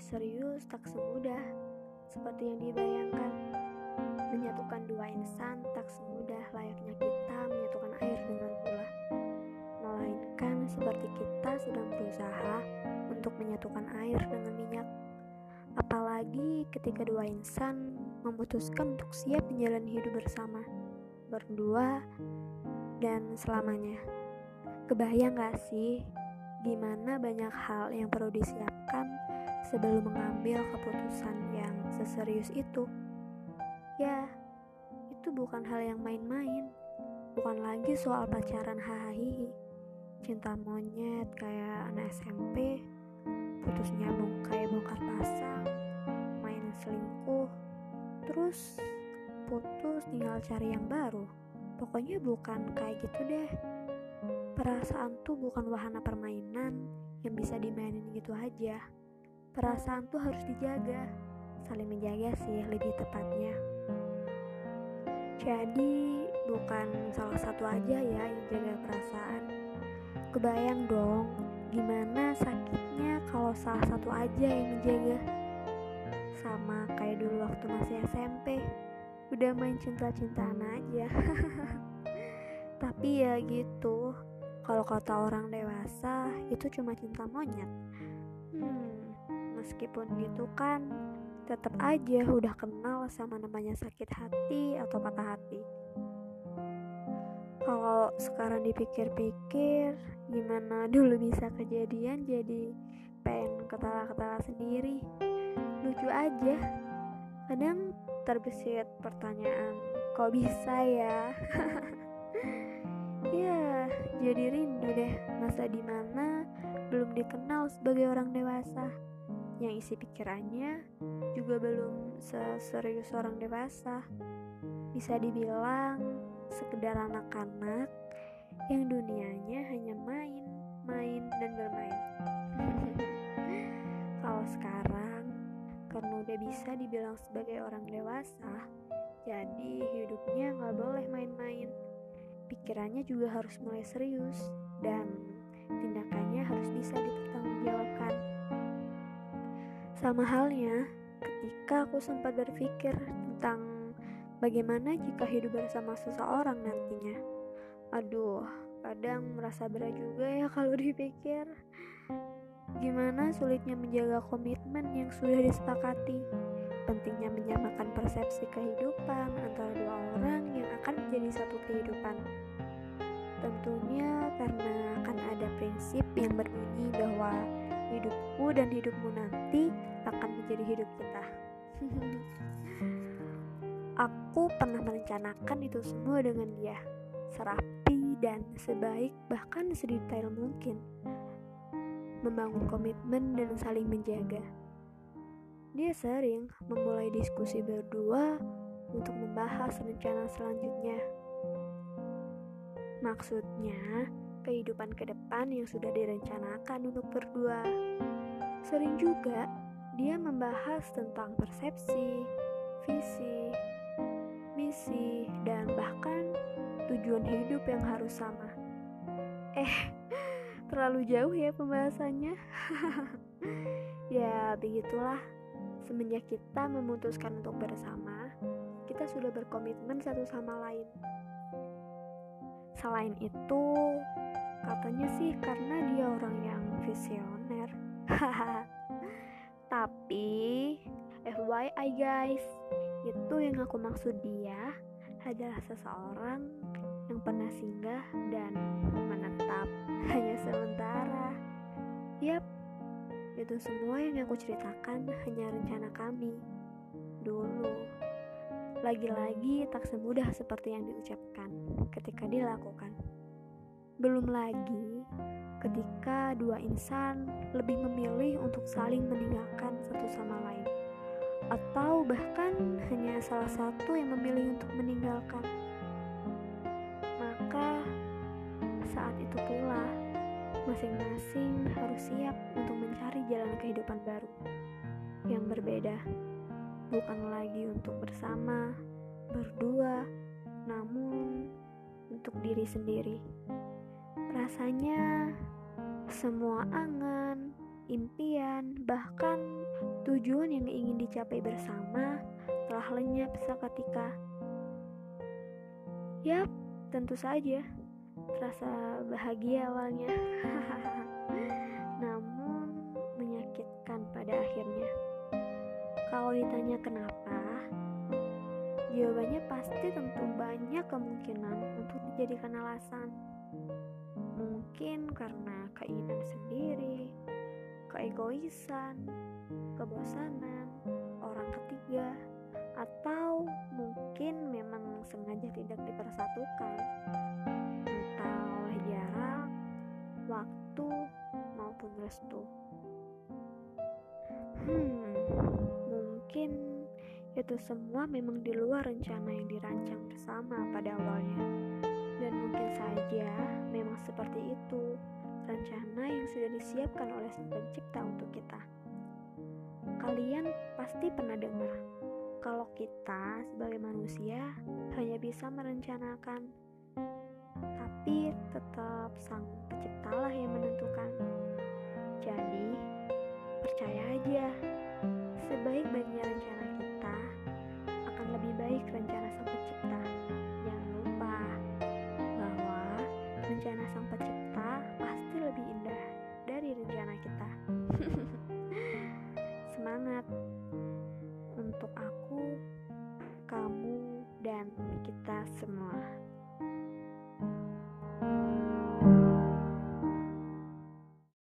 Berserius tak semudah seperti yang dibayangkan. Menyatukan dua insan tak semudah layaknya kita menyatukan air dengan gula. Melainkan seperti kita sedang berusaha untuk menyatukan air dengan minyak. Apalagi ketika dua insan memutuskan untuk siap menjalani hidup bersama, berdua, dan selamanya. Kebayang gak sih gimana banyak hal yang perlu disiapkan sebelum mengambil keputusan yang seserius itu. Ya, itu bukan hal yang main-main. Bukan lagi soal pacaran hahaha. Cinta monyet kayak anak SMP, putus nyambung kayak bongkar pasang, main selingkuh, terus putus tinggal cari yang baru. Pokoknya bukan kayak gitu deh. Perasaan tuh bukan wahana permainan yang bisa dimainin gitu aja. Perasaan tuh harus dijaga, saling menjaga sih lebih tepatnya. Jadi bukan salah satu aja ya yang jaga perasaan. Kebayang dong gimana sakitnya kalau salah satu aja yang menjaga. Sama kayak dulu waktu masih SMP, udah main cinta-cintaan aja. Tapi ya gitu, kalau kata orang dewasa, itu cuma cinta monyet. Hmm, meskipun gitu kan, tetap aja udah kenal sama namanya sakit hati atau patah hati. Kalau sekarang dipikir-pikir, gimana dulu bisa kejadian jadi pengen ketawa-ketawa sendiri. Lucu aja. Kadang terbesit pertanyaan, kok bisa ya? Ya, jadi rindu deh masa di mana belum dikenal sebagai orang dewasa yang isi pikirannya juga belum seserius orang dewasa. Bisa dibilang sekedar anak-anak yang dunianya hanya main, main, dan bermain. Kalau sekarang, karena udah bisa dibilang sebagai orang dewasa, jadi hidupnya nggak boleh main-main pikirannya juga harus mulai serius dan Sama halnya ketika aku sempat berpikir tentang bagaimana jika hidup bersama seseorang nantinya. Aduh, kadang merasa berat juga ya kalau dipikir. Gimana sulitnya menjaga komitmen yang sudah disepakati pentingnya menyamakan persepsi kehidupan antara dua orang yang akan menjadi satu kehidupan. Tentunya karena akan ada prinsip yang berbunyi bahwa hidupku dan hidupmu nanti menjadi hidup kita. Aku pernah merencanakan itu semua dengan dia, serapi dan sebaik bahkan sedetail mungkin. Membangun komitmen dan saling menjaga. Dia sering memulai diskusi berdua untuk membahas rencana selanjutnya. Maksudnya, kehidupan ke depan yang sudah direncanakan untuk berdua. Sering juga dia membahas tentang persepsi, visi, misi, dan bahkan tujuan hidup yang harus sama. Eh, terlalu jauh ya pembahasannya. ya, begitulah. Semenjak kita memutuskan untuk bersama, kita sudah berkomitmen satu sama lain. Selain itu, katanya sih karena dia orang yang visioner. Tapi, FYI guys, itu yang aku maksud dia adalah seseorang yang pernah singgah dan menetap hanya sementara. Yap, itu semua yang aku ceritakan hanya rencana kami dulu. Lagi-lagi tak semudah seperti yang diucapkan ketika dilakukan. Belum lagi ketika dua insan lebih memilih untuk saling meninggalkan satu sama lain. Atau bahkan hanya salah satu yang memilih untuk meninggalkan. Maka saat itu pula masing-masing harus siap untuk mencari jalan kehidupan baru yang berbeda, bukan lagi untuk bersama, berdua, namun untuk diri sendiri. Rasanya semua angan, impian, bahkan Tujuan yang ingin dicapai bersama telah lenyap seketika. Yap, tentu saja terasa bahagia awalnya. Namun menyakitkan pada akhirnya. Kalau ditanya kenapa, jawabannya pasti tentu banyak kemungkinan untuk dijadikan alasan. Mungkin karena keinginan sendiri, keegoisan, kebosanan, orang ketiga, atau mungkin memang sengaja tidak dipersatukan. Entah oleh jarak, waktu, maupun restu. Hmm, mungkin itu semua memang di luar rencana yang dirancang bersama pada awalnya. Mungkin saja memang seperti itu rencana yang sudah disiapkan oleh Sang Pencipta untuk kita. Kalian pasti pernah dengar kalau kita sebagai manusia hanya bisa merencanakan, tapi tetap Sang Penciptalah yang menentukan. Jadi, percaya aja, sebaik